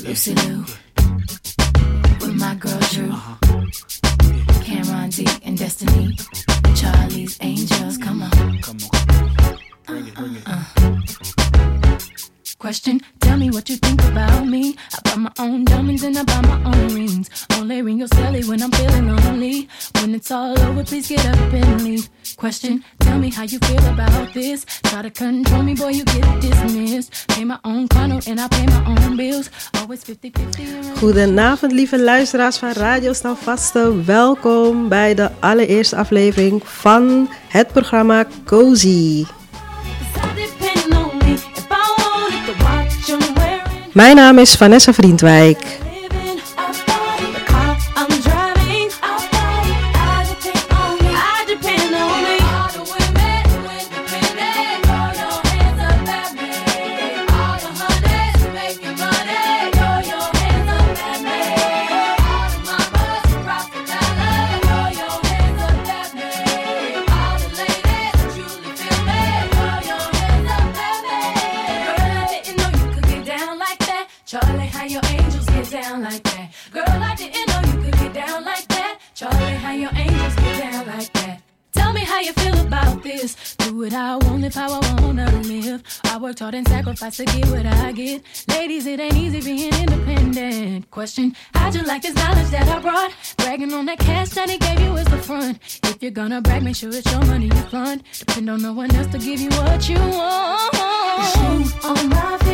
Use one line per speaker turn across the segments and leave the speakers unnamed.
Lucy Lou. With my girl Drew. Uh-huh. Cameron D and Destiny. Charlie's Angels. Come on.
Come on. Bring it, bring it. Uh-huh.
Question, tell me what you think about me. I buy my own diamonds and I buy my own rings. Only ring your celly when I'm feeling lonely. When it's all over, please get up and leave. Question, tell me how you feel about this. Try to control me, boy, you get dismissed. Pay my own condo and I pay my own bills. Always 50-50.
Goedenavond, lieve luisteraars van Radio Standvaste. Welkom bij de allereerste aflevering van het programma Cozy. Mijn naam is Vanessa Vriendwijk.
Make sure it's your money you fund. Depend on no one else to give you what you want. Shoes on my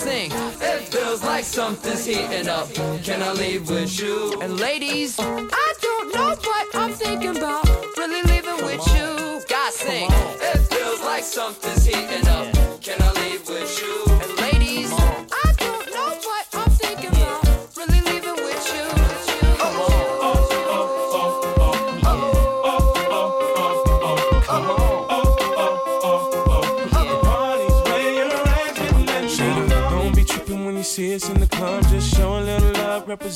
sing.
It feels like something's heating up. Can I leave with you? And ladies, I don't know what I'm thinking about. Really leaving with you. God sing. It feels like something's heating up.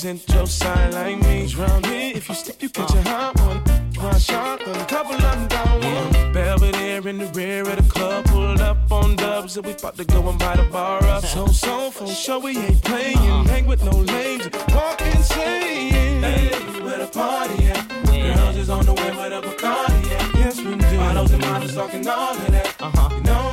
Represent your side like me. Round here, if you slip, you catch a hot one. One shot, a couple of them down one. Belvedere in the rear of the club, pulled up on dubs, and we about to go and buy the bar up. So, so, for sure, we ain't playing. Hang with no lames, walk insane. Hey, where the party at? Girls is on the way with a Bacardi at. Yes, we do. Bottles and models talking all of that. Uh-huh. You know,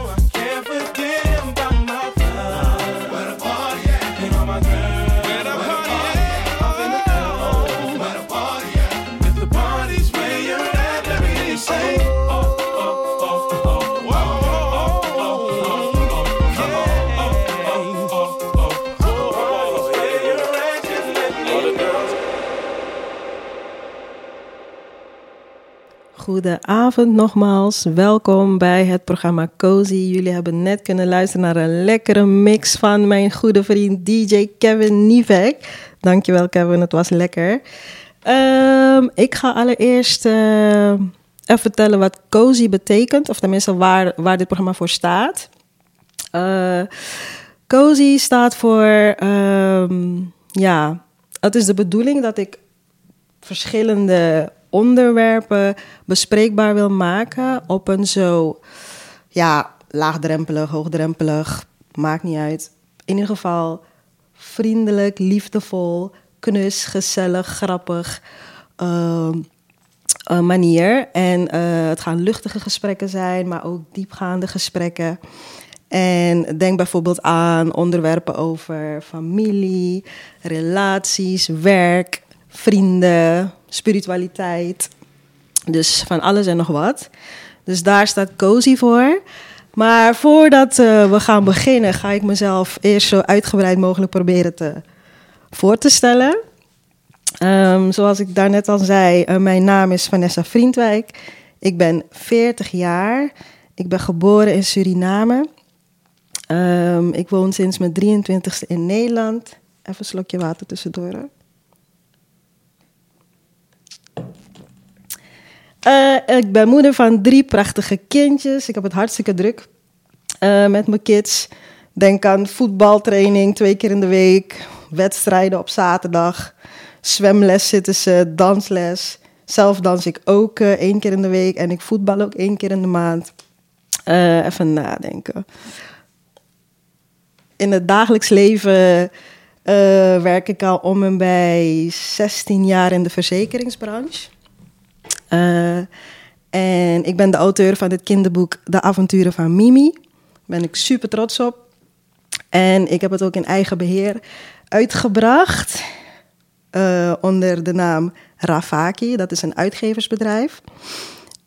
Goedenavond nogmaals. Welkom bij het programma Cozy. Jullie hebben net kunnen luisteren naar een lekkere mix van mijn goede vriend DJ Kevin Nivek. Dankjewel Kevin, het was lekker. Ehm, ik ga allereerst eh, even vertellen wat Cozy betekent, of tenminste waar, waar dit programma voor staat. Eh Cozy staat voor, ehm, ja, het is de bedoeling dat ik verschillende onderwerpen bespreekbaar wil maken op een zo, ja, laagdrempelig, hoogdrempelig, maakt niet uit. In ieder geval vriendelijk, liefdevol, knus, gezellig, grappig ehm, eh, manier. En eh, het gaan luchtige gesprekken zijn, maar ook diepgaande gesprekken. En denk bijvoorbeeld aan onderwerpen over familie, relaties, werk, vrienden, spiritualiteit. Dus van alles en nog wat. Dus daar staat Cozy voor. Maar voordat eh, we gaan beginnen, ga ik mezelf eerst zo uitgebreid mogelijk proberen te, voor te stellen. Ehm, zoals ik daarnet al zei, eh, mijn naam is Vanessa Vriendwijk. Ik ben 40 jaar. Ik ben geboren in Suriname. Ehm, ik woon sinds mijn 23ste in Nederland. Even een slokje water tussendoor. Eh, ik ben moeder van drie prachtige kindjes. Ik heb het hartstikke druk eh, met mijn kids. Denk aan voetbaltraining twee keer in de week, wedstrijden op zaterdag, zwemles zitten ze, dansles. Zelf dans ik ook eh, één keer in de week en ik voetbal ook één keer in de maand. Even nadenken. In het dagelijks leven werk ik al om en bij 16 jaar in de verzekeringsbranche. Eh, en ik ben de auteur van het kinderboek De Avonturen van Mimi. Daar ben ik super trots op. En ik heb het ook in eigen beheer uitgebracht. eh, onder de naam Rafaki. Dat is een uitgeversbedrijf.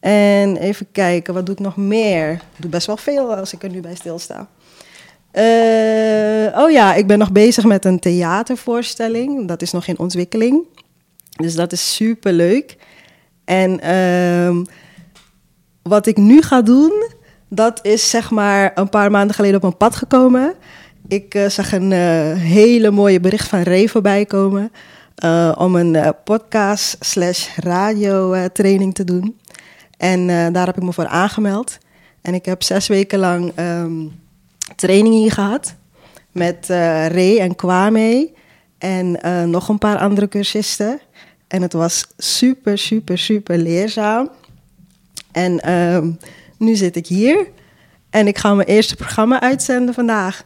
En even kijken, wat doe ik nog meer? Ik doe best wel veel als ik er nu bij stilsta. Eh, oh ja, ik ben nog bezig met een theatervoorstelling. Dat is nog in ontwikkeling. Dus dat is super leuk. En ehm, wat ik nu ga doen, dat is zeg maar een paar maanden geleden op mijn pad gekomen. Ik eh, zag een eh, hele mooie bericht van Ray voorbij komen. eh, om een podcast slash radio training te doen. En daar heb ik me voor aangemeld. En ik heb zes weken lang ehm, training hier gehad. Met Ray en Kwame. En nog een paar andere cursisten. En het was super, super, super leerzaam. En ehm, nu zit ik hier. En ik ga mijn eerste programma uitzenden vandaag.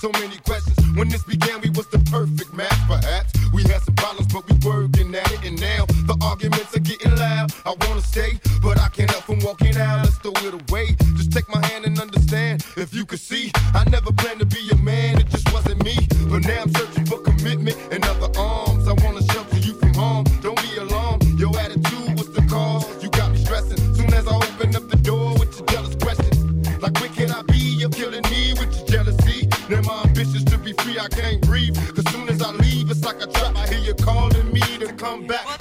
So many questions. When this began, we was the perfect match. Perhaps we had some problems, but we working at it. And now the arguments are getting loud. I wanna stay, but I can't help from walking out. Let's throw it away. Just take my hand and understand. If you could see, I never planned to be a man. It just wasn't me. But now I'm back.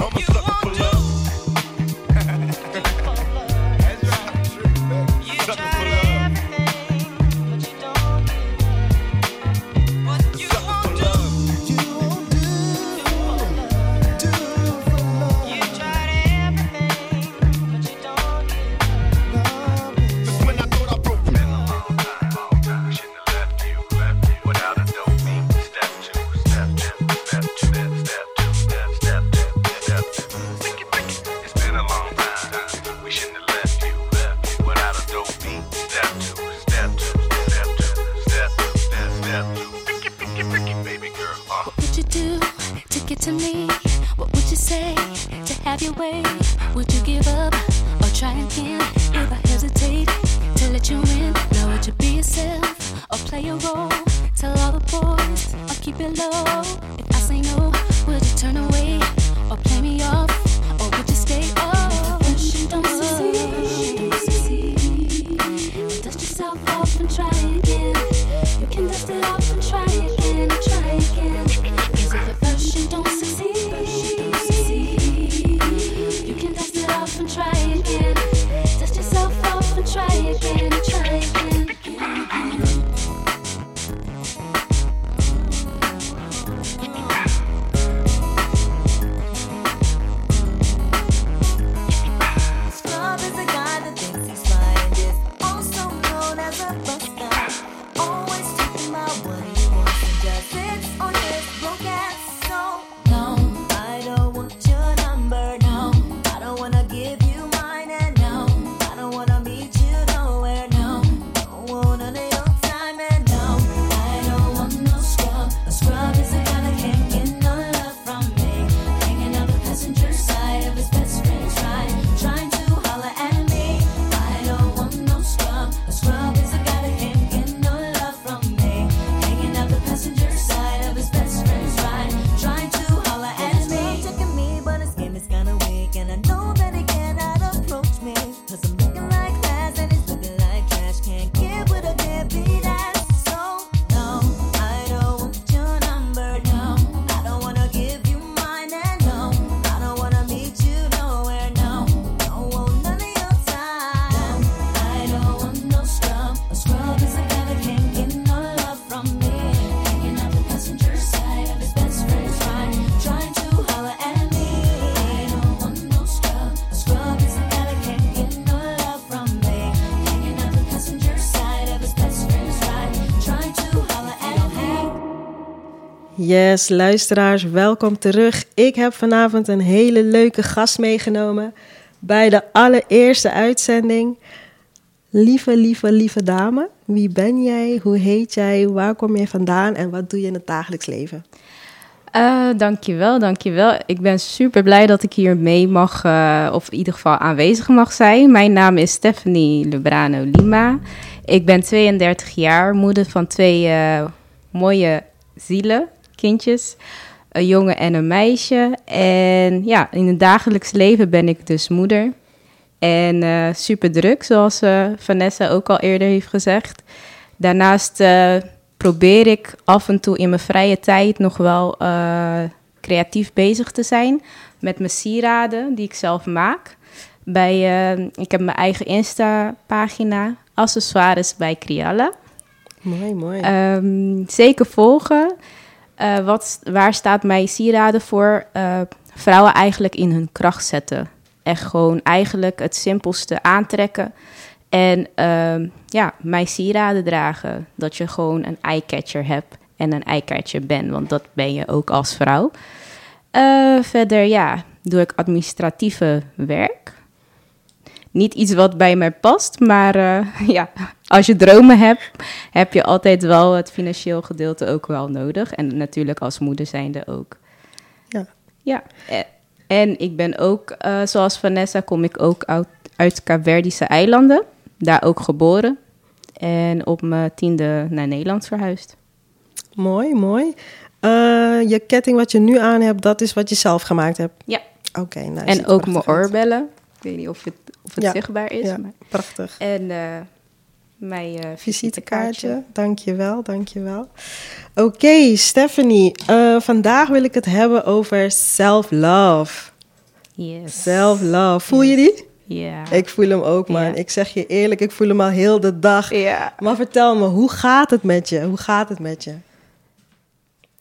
let's go.
Yes, luisteraars, welkom terug. Ik heb vanavond een hele leuke gast meegenomen bij de allereerste uitzending. Lieve, lieve, lieve dame, wie ben jij? Hoe heet jij? Waar kom je vandaan? En wat doe je in het dagelijks leven?
Eh, dankjewel, dankjewel. Ik ben super blij dat ik hier mee mag, eh, of in ieder geval aanwezig mag zijn. Mijn naam is Stephanie Lubrano Lima. Ik ben 32 jaar, moeder van twee eh, mooie zielen, kindjes. Een jongen en een meisje. En ja, in het dagelijks leven ben ik dus moeder. En eh, super druk, zoals eh, Vanessa ook al eerder heeft gezegd. Daarnaast eh, probeer ik af en toe in mijn vrije tijd nog wel creatief bezig te zijn met mijn sieraden die ik zelf maak. Bij, ik heb mijn eigen Insta-pagina, accessoires bij Crialla.
Mooi, mooi.
Ehm, zeker volgen. Eh, wat, waar staat mijn sieraden voor? Eh, vrouwen eigenlijk in hun kracht zetten. Echt gewoon eigenlijk het simpelste aantrekken. En ehm, ja, mijn sieraden dragen. Dat je gewoon een eyecatcher hebt en een eyecatcher bent. Want dat ben je ook als vrouw. Eh, verder ja, doe ik administratieve werk. Niet iets wat bij mij past, maar eh, ja, als je dromen hebt, heb je altijd wel het financieel gedeelte ook wel nodig. En natuurlijk als moeder zijnde ook.
Ja.
Ja, eh, en ik ben ook, eh, zoals Vanessa, kom ik ook uit, uit Kaapverdische eilanden. Daar ook geboren. En op mijn tiende naar Nederland verhuisd.
Mooi, mooi. Eh, je ketting wat je nu aan hebt, dat is wat je zelf gemaakt hebt.
Ja,
Oké, nou,
en ook mijn oorbellen. Ik weet niet of het, of het
Ja,
zichtbaar is.
Ja,
Maar.
prachtig.
En eh, mijn eh, visitekaartje.
Dankjewel, dankjewel. Oké, Stephanie, eh, vandaag wil ik het hebben over self-love.
Yes.
Self-love, voel je die?
Ja.
Ik voel hem ook, man.
Ja.
Ik zeg je eerlijk, ik voel hem al heel de dag.
Ja.
Maar vertel me, hoe gaat het met je? Hoe gaat het met je?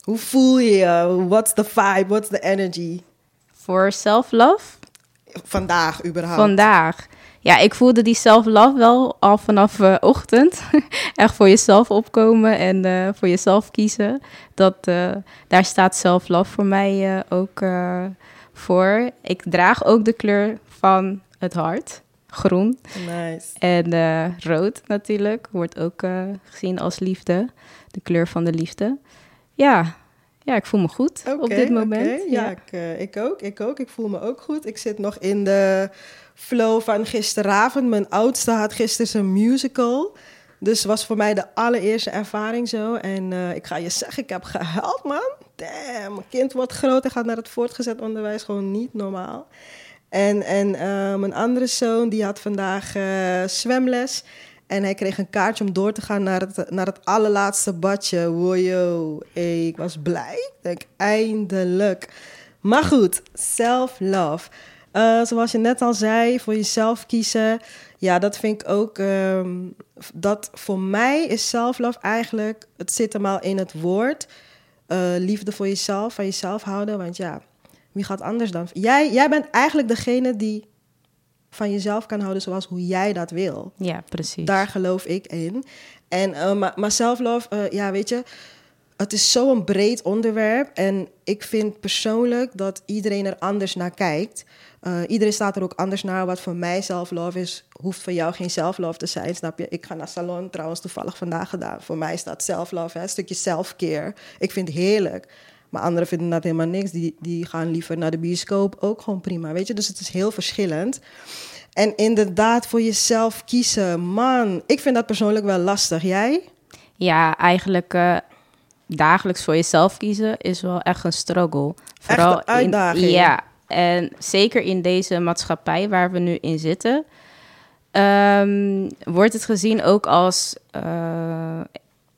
Hoe voel je je? What's the vibe? What's the energy?
Voor self-love?
Vandaag überhaupt.
Vandaag. Ja, ik voelde die self-love wel al vanaf eh, ochtend. Echt voor jezelf opkomen en eh, voor jezelf kiezen. Dat, eh, daar staat self-love voor mij ook voor. Ik draag ook de kleur van het hart. Groen.
Nice.
En rood natuurlijk. Wordt ook gezien als liefde. De kleur van de liefde. Ja. Ja, ik voel me goed op dit moment.
oké. Ja, ik, eh, ik ook. Ik ook. Ik voel me ook goed. Ik zit nog in de flow van gisteravond. Mijn oudste had gisteren zijn musical. Dus was voor mij de allereerste ervaring zo. En eh, ik ga je zeggen, ik heb gehuild, man. Damn, mijn kind wordt groot en gaat naar het voortgezet onderwijs. Gewoon niet normaal. En, en eh, mijn andere zoon, die had vandaag zwemles. En hij kreeg een kaartje om door te gaan naar het, naar het allerlaatste badje. Wojo, ik was blij. Ik denk, eindelijk. Maar goed, self-love. Eh, zoals je net al zei, voor jezelf kiezen. Ja, dat vind ik ook. ehm, dat voor mij is self-love eigenlijk. Het zit hem al in het woord. eh, liefde voor jezelf, van jezelf houden. Want ja, wie gaat anders dan? Jij, jij bent eigenlijk degene die van jezelf kan houden zoals hoe jij dat wil.
Ja, precies.
Daar geloof ik in. En, eh, maar, maar self-love, eh, ja, weet je, het is zo'n breed onderwerp. En ik vind persoonlijk dat iedereen er anders naar kijkt. Eh, iedereen staat er ook anders naar. Wat voor mij self-love is, hoeft voor jou geen self-love te zijn, snap je? Ik ga naar salon, trouwens toevallig vandaag gedaan. Voor mij is dat self-love, hè, een stukje self-care. Ik vind het heerlijk. Maar anderen vinden dat helemaal niks. Die, die gaan liever naar de bioscoop, ook gewoon prima, weet je? Dus het is heel verschillend. En inderdaad, voor jezelf kiezen, man. Ik vind dat persoonlijk wel lastig. Jij?
Ja, eigenlijk eh, dagelijks voor jezelf kiezen is wel echt een struggle. Vooral
een uitdaging.
In, ja, en zeker in deze maatschappij waar we nu in zitten, ehm, wordt het gezien ook als eh,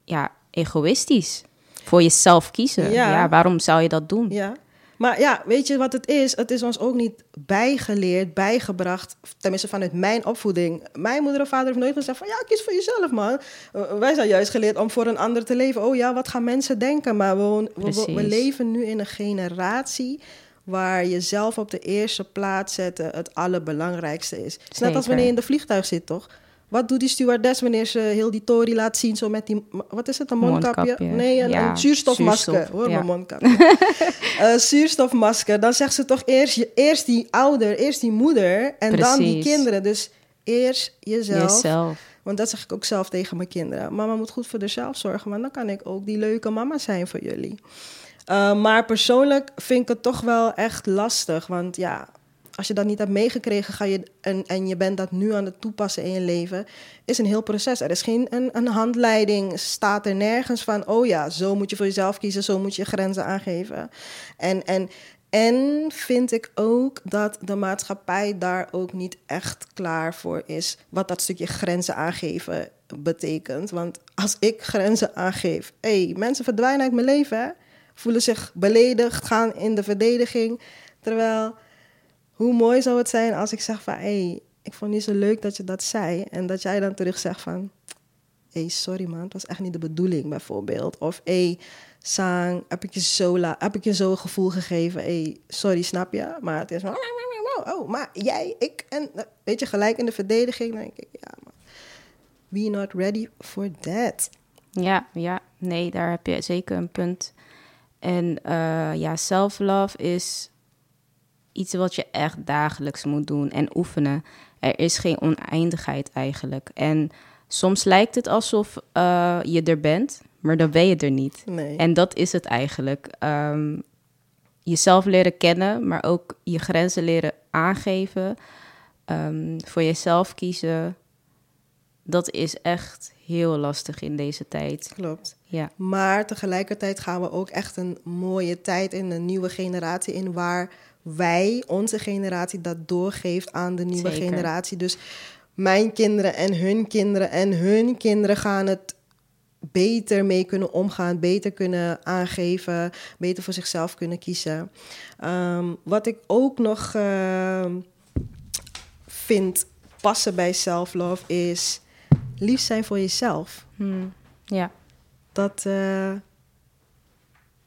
ja, egoïstisch. Voor jezelf kiezen.
Ja.
Ja. waarom zou je dat doen?
Ja. Maar ja, weet je wat het is? Het is ons ook niet bijgeleerd, bijgebracht. Tenminste, vanuit mijn opvoeding. Mijn moeder en vader heeft nooit gezegd van... ja, kies voor jezelf, man. Wij zijn juist geleerd om voor een ander te leven. Oh ja, wat gaan mensen denken? Maar we, we- we, leven nu in een generatie... waar jezelf op de eerste plaats zetten het allerbelangrijkste is. Het is net als wanneer je in de vliegtuig zit, toch? Wat doet die stewardess wanneer ze heel die tory laat zien... zo met die... Wat is het, een mondkapje?
Mondkapje.
Nee, een,
Ja,
een zuurstofmasker.
zuurstof,
Hoor,
ja.
mijn mondkapje. Eh, zuurstofmasker, dan zegt ze toch eerst, eerst die ouder, eerst die moeder en dan die kinderen. Dus eerst jezelf.
Jezelf.
Want dat zeg ik ook zelf tegen mijn kinderen. Mama moet goed voor zichzelf zorgen, want dan kan ik ook die leuke mama zijn voor jullie. Eh, maar persoonlijk vind ik het toch wel echt lastig. Want ja, als je dat niet hebt meegekregen ga je, en, en je bent dat nu aan het toepassen in je leven, is een heel proces. Er is geen een, een handleiding, staat er nergens van, oh ja, zo moet je voor jezelf kiezen, zo moet je grenzen aangeven. En, en, en vind ik ook dat de maatschappij daar ook niet echt klaar voor is, wat dat stukje grenzen aangeven betekent. Want als ik grenzen aangeef, hey, mensen verdwijnen uit mijn leven, voelen zich beledigd, gaan in de verdediging. Terwijl, hoe mooi zou het zijn als ik zeg van... hé, hey, ik vond niet zo leuk dat je dat zei. En dat jij dan terug zegt van... hé, hey, sorry man, het was echt niet de bedoeling bijvoorbeeld. Of hé, hey, Sang, heb ik je zo, la heb ik je zo een gevoel gegeven? Hé, hey, sorry, snap je? Maar het is van... Oh, maar jij, ik en... Weet je, gelijk in de verdediging. Dan denk ik, ja, maar... We not ready for that.
Ja, ja, nee, daar heb je zeker een punt. En eh, ja, self-love is iets wat je echt dagelijks moet doen en oefenen. Er is geen oneindigheid eigenlijk. En soms lijkt het alsof eh, je er bent, maar dan ben je er niet.
Nee.
En dat is het eigenlijk. Ehm, jezelf leren kennen, maar ook je grenzen leren aangeven. Ehm, voor jezelf kiezen. Dat is echt heel lastig in deze tijd.
Klopt.
Ja,
Maar tegelijkertijd gaan we ook echt een mooie tijd in een nieuwe generatie in waar wij, onze generatie, dat doorgeeft aan de nieuwe
Zeker.
generatie. Dus mijn kinderen en hun kinderen en hun kinderen gaan het beter mee kunnen omgaan, beter kunnen aangeven, beter voor zichzelf kunnen kiezen. Ehm, wat ik ook nog ehm, vind passen bij self-love is lief zijn voor jezelf
Hmm, ja.
dat, eh,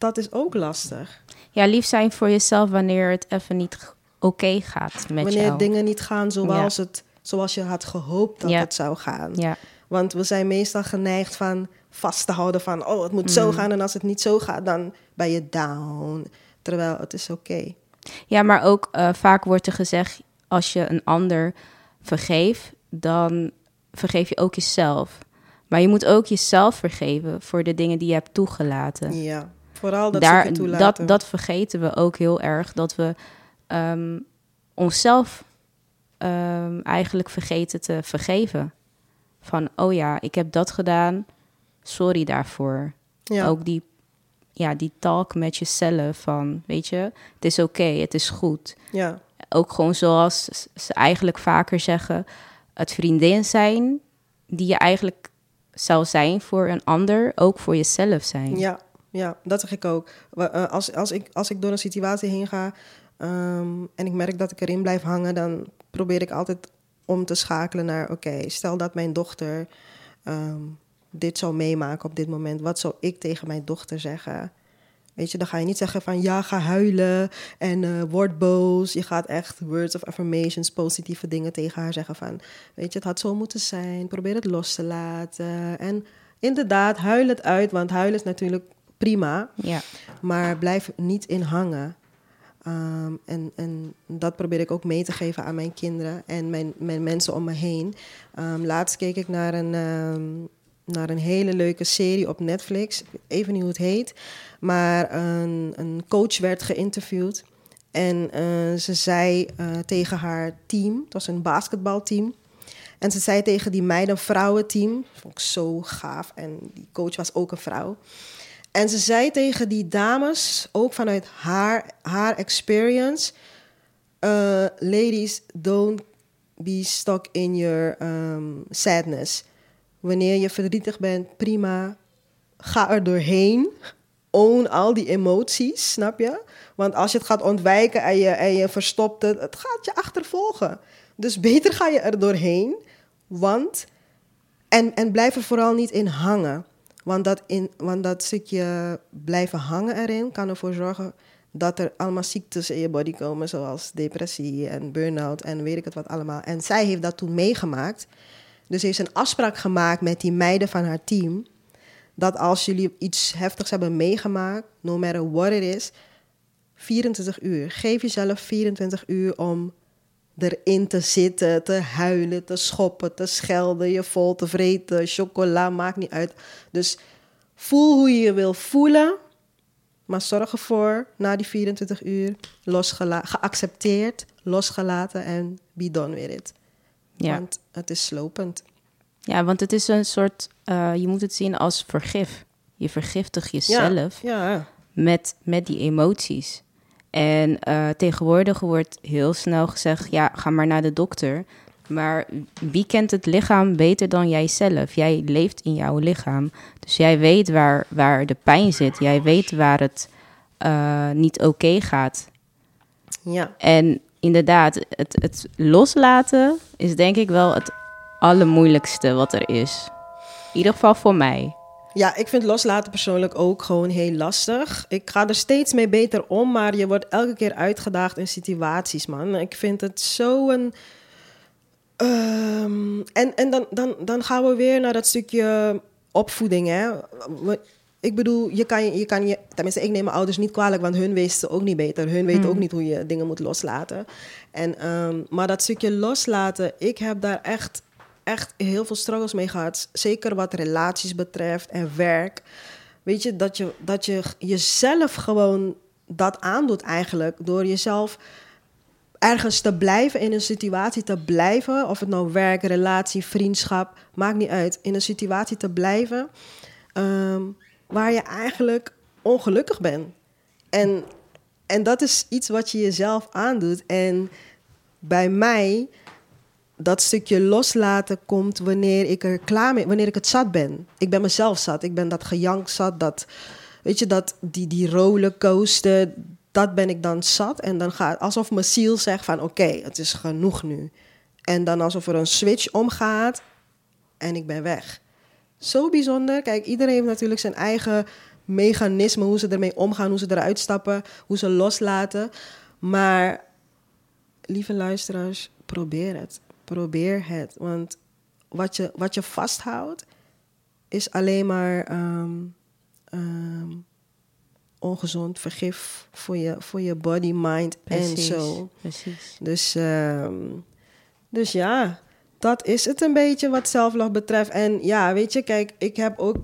dat is ook lastig.
ja, lief zijn voor jezelf wanneer het even niet oké gaat met
Wanneer
jou.
dingen niet gaan zoals, het, zoals je had gehoopt dat
Ja.
het zou gaan.
Ja,
Want we zijn meestal geneigd van vast te houden van... oh, het moet zo
Mhm.
gaan en als het niet zo gaat, dan ben je down. Terwijl het is oké.
ja maar ook eh, vaak wordt er gezegd... als je een ander vergeeft, dan vergeef je ook jezelf. Maar je moet ook jezelf vergeven voor de dingen die je hebt toegelaten.
Ja. Vooral dat
daar, dat, dat vergeten we ook heel erg. Dat we ehm, onszelf ehm, eigenlijk vergeten te vergeven. Van, oh ja, ik heb dat gedaan. Sorry daarvoor.
ja.
Ook die, ja, die talk met jezelf van, weet je, het is oké, het is goed.
ja.
Ook gewoon zoals ze eigenlijk vaker zeggen, het vriendin zijn die je eigenlijk zou zijn voor een ander, ook voor jezelf zijn.
Ja, ja, dat zeg ik ook. Eh, Als, als, ik, als ik door een situatie heen ga ehm, en ik merk dat ik erin blijf hangen, dan probeer ik altijd om te schakelen naar: oké, stel dat mijn dochter ehm, dit zou meemaken op dit moment, wat zou ik tegen mijn dochter zeggen? Weet je, dan ga je niet zeggen van ja, ga huilen en eh, word boos. Je gaat echt words of affirmations, positieve dingen tegen haar zeggen van, weet je, het had zo moeten zijn. Probeer het los te laten. En inderdaad, huil het uit, want huilen is natuurlijk prima,
Ja.
maar blijf niet in hangen. Ehm, en, en dat probeer ik ook mee te geven aan mijn kinderen en mijn, mijn mensen om me heen. Ehm, laatst keek ik naar een, ehm, naar een hele leuke serie op Netflix. Ik weet even niet hoe het heet. Maar een, een coach werd geïnterviewd. En eh, ze zei eh, tegen haar team, het was een basketbalteam. En ze zei tegen die meiden, vrouwenteam, dat vond ik zo gaaf. En die coach was ook een vrouw. En ze zei tegen die dames, ook vanuit haar, haar experience... eh, ladies, don't be stuck in your um, sadness. Wanneer je verdrietig bent, prima. Ga er doorheen. Own al die emoties, snap je? Want als je het gaat ontwijken en je, en je verstopt het, het gaat je achtervolgen. Dus beter ga je er doorheen. Want, en, en blijf er vooral niet in hangen. Want dat, in, stukje blijven hangen erin kan ervoor zorgen dat er allemaal ziektes in je body komen, zoals depressie en burn-out en weet ik het wat allemaal. En zij heeft dat toen meegemaakt. Dus heeft een afspraak gemaakt met die meiden van haar team. Dat als jullie iets heftigs hebben meegemaakt, no matter what it is, 24 uur. Geef jezelf 24 uur om erin te zitten, te huilen, te schoppen, te schelden, je vol te vreten, chocola, maakt niet uit. Dus voel hoe je je wil voelen, maar zorg ervoor na die 24 uur losgela- geaccepteerd, losgelaten en be done with it.
Ja.
Want het is slopend.
ja, want het is een soort, eh, je moet het zien als vergif. Je vergiftigt jezelf
Ja, ja.
met, met die emoties. En eh, tegenwoordig wordt heel snel gezegd, ja, ga maar naar de dokter. Maar wie kent het lichaam beter dan jijzelf? Jij leeft in jouw lichaam. Dus jij weet waar, waar de pijn zit. Jij weet waar het eh, niet oké gaat.
ja.
En inderdaad, het, het loslaten is denk ik wel het allermoeilijkste wat er is. In ieder geval voor mij.
Ja, ik vind loslaten persoonlijk ook gewoon heel lastig. Ik ga er steeds mee beter om, maar je wordt elke keer uitgedaagd in situaties, man. Ik vind het zo een. ehm, en en dan, dan, dan gaan we weer naar dat stukje opvoeding, hè. Ik bedoel, je kan je, je kan je... Tenminste, ik neem mijn ouders niet kwalijk, want hun wisten ook niet beter. Hun weten ook niet hoe je dingen moet loslaten. En, ehm, maar dat stukje loslaten, ik heb daar echt, echt heel veel struggles mee gehad. Zeker wat relaties betreft en werk. Weet je, dat je, dat je jezelf gewoon dat aandoet eigenlijk. Door jezelf ergens te blijven, in een situatie te blijven. Of het nou werk, relatie, vriendschap, maakt niet uit. In een situatie te blijven ehm, waar je eigenlijk ongelukkig bent. En, en dat is iets wat je jezelf aandoet. En bij mij, dat stukje loslaten komt wanneer ik er klaar mee, wanneer ik het zat ben. Ik ben mezelf zat. Ik ben dat gejank zat, dat, weet je, dat, die, die rollercoaster, dat ben ik dan zat. En dan gaat alsof mijn ziel zegt van, oké, het is genoeg nu. En dan alsof er een switch omgaat en ik ben weg. Zo bijzonder. Kijk, iedereen heeft natuurlijk zijn eigen mechanisme, hoe ze ermee omgaan, hoe ze eruit stappen, hoe ze loslaten. Maar lieve luisteraars, probeer het. Probeer het. Want wat je, wat je vasthoudt, is alleen maar ehm, ehm, ongezond vergif voor je, voor je body, mind en soul.
precies.
Dus, ehm, dus ja, dat is het een beetje wat zelflove betreft. En ja, weet je, kijk, ik heb ook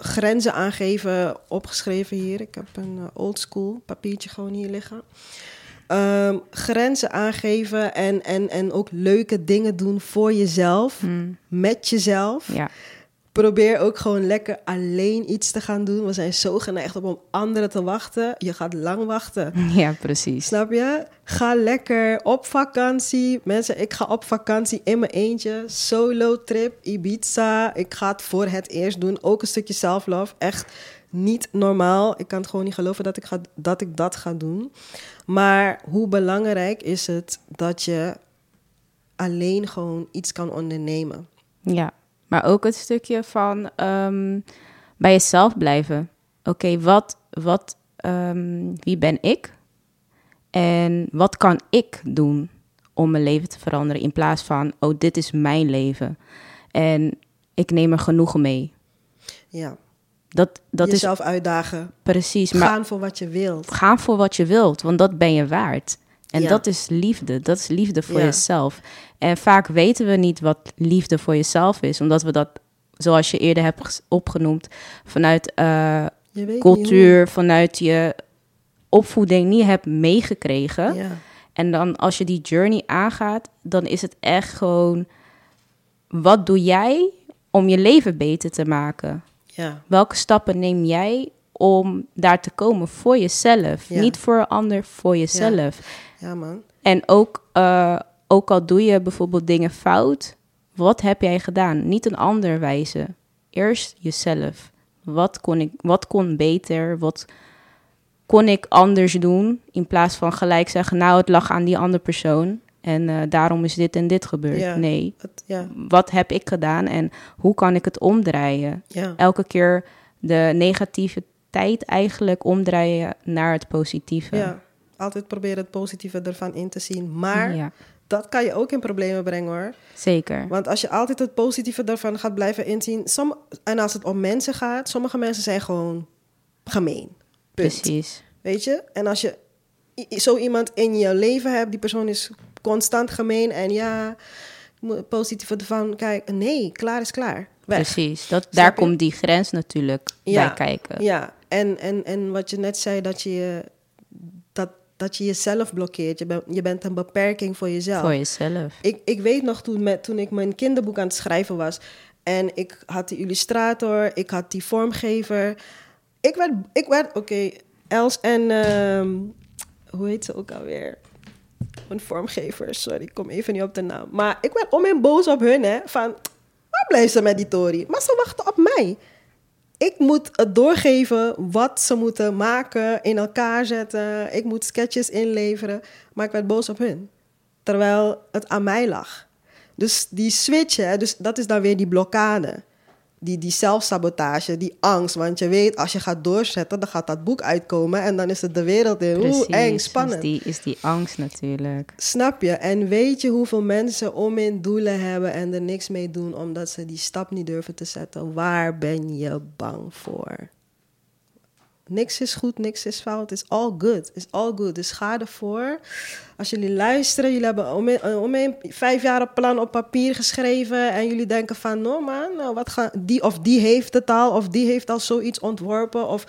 grenzen aangeven opgeschreven hier. Ik heb een uh, oldschool papiertje gewoon hier liggen. Ehm, grenzen aangeven en, en, en ook leuke dingen doen voor jezelf, met jezelf.
Ja,
Probeer ook gewoon lekker alleen iets te gaan doen. We zijn zo geneigd om op anderen te wachten. Je gaat lang wachten.
ja precies.
Snap je? Ga lekker op vakantie. Mensen, ik ga op vakantie in mijn eentje. Solo trip, Ibiza. Ik ga het voor het eerst doen. Ook een stukje self-love. Echt niet normaal. Ik kan het gewoon niet geloven dat ik, ga, dat ik dat ga doen. Maar hoe belangrijk is het dat je alleen gewoon iets kan ondernemen?
Ja, maar ook het stukje van ehm, bij jezelf blijven. Oké, wat, wat, ehm, wie ben ik? En wat kan ik doen om mijn leven te veranderen? In plaats van, oh, dit is mijn leven. En ik neem er genoegen mee.
Ja,
Dat, dat is
jezelf uitdagen.
precies. Maar
Gaan voor wat je wilt.
ga voor wat je wilt, want dat ben je waard. En
Ja.
dat is liefde. Dat is liefde voor
Ja.
jezelf. En vaak weten we niet wat liefde voor jezelf is, omdat we dat, zoals je eerder hebt opgenoemd, vanuit eh, cultuur, vanuit je opvoeding niet hebt meegekregen.
Ja.
En dan als je die journey aangaat, dan is het echt gewoon: wat doe jij om je leven beter te maken?
Ja.
Welke stappen neem jij om daar te komen voor jezelf?
Ja.
Niet voor een ander, voor jezelf.
ja, man.
En ook, eh, ook al doe je bijvoorbeeld dingen fout, wat heb jij gedaan? Niet een ander wijzen. Eerst jezelf. Wat kon ik, wat kon beter? Wat kon ik anders doen? In plaats van gelijk zeggen, nou, het lag aan die andere persoon. En eh, daarom is dit en dit gebeurd.
Ja.
Nee,
Het, ja,
wat heb ik gedaan en hoe kan ik het omdraaien?
ja.
elke keer de negatieve tijd eigenlijk omdraaien naar het positieve.
ja. Altijd proberen het positieve ervan in te zien. Maar dat kan je ook in problemen brengen hoor.
zeker.
Want als je altijd het positieve ervan gaat blijven inzien. Som, en als het om mensen gaat, sommige mensen zijn gewoon gemeen. Punt.
Precies.
Weet je? En als je zo iemand in je leven hebt, die persoon is constant gemeen en ja, positieve ervan kijken. Nee, klaar is klaar. Weg.
Precies. Dat,
Snap
daar
je?
komt die grens natuurlijk
Ja,
bij kijken.
Ja, en, en, en wat je net zei, dat je, dat, dat je jezelf blokkeert. Je, bent je bent een beperking voor jezelf.
Voor jezelf.
Ik, ik weet nog toen, met, toen ik mijn kinderboek aan het schrijven was... en ik had die illustrator, ik had die vormgever... Ik werd, ik werd oké, Els en... ehm, hoe heet ze ook alweer? Mijn vormgever, sorry, ik kom even niet op de naam. Maar ik werd om boos op hun, hè. Van, waar blijven ze met die Tory? Maar ze wachten op mij. Ik moet het doorgeven wat ze moeten maken, in elkaar zetten. Ik moet sketches inleveren. Maar ik werd boos op hun. Terwijl het aan mij lag. Dus die switch, hè, dus dat is dan weer die blokkade. Die, die zelfsabotage, die angst. Want je weet, als je gaat doorzetten, dan gaat dat boek uitkomen. En dan is het de wereld in.
Precies.
Oeh, eng,
Is
spannend.
die, is die angst natuurlijk.
Snap je? En weet je hoeveel mensen om in doelen hebben en er niks mee doen omdat ze die stap niet durven te zetten? Waar ben je bang voor? Niks is goed, niks is fout. It's all good. It's all good. Dus ga ervoor. Als jullie luisteren, jullie hebben om een, om een vijf jaar een plan op papier geschreven en jullie denken van, no man, nou, wat gaan die of die heeft het al of die heeft al zoiets ontworpen of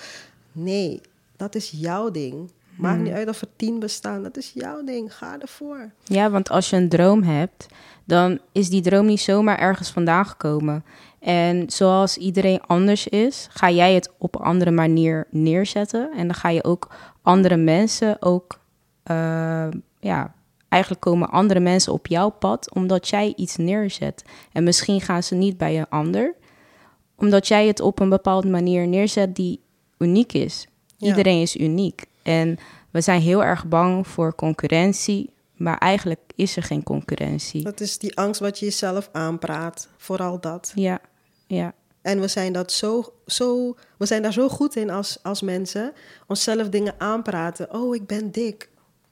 nee, dat is jouw ding. Maakt niet uit of er tien bestaan. Dat is jouw ding. Ga ervoor.
Ja, want als je een droom hebt, dan is die droom niet zomaar ergens vandaan gekomen. En zoals iedereen anders is, ga jij het op een andere manier neerzetten. En dan ga je ook andere mensen ook, eh, ja, eigenlijk komen andere mensen op jouw pad omdat jij iets neerzet. En misschien gaan ze niet bij een ander, omdat jij het op een bepaalde manier neerzet die uniek is.
Ja.
Iedereen is uniek. En we zijn heel erg bang voor concurrentie, maar eigenlijk is er geen concurrentie.
Dat is die angst wat je jezelf aanpraat. Vooral dat.
Ja, ja,
En we zijn, dat zo, zo, we zijn daar zo goed in als, als mensen. Onszelf dingen aanpraten. Oh, ik ben dik.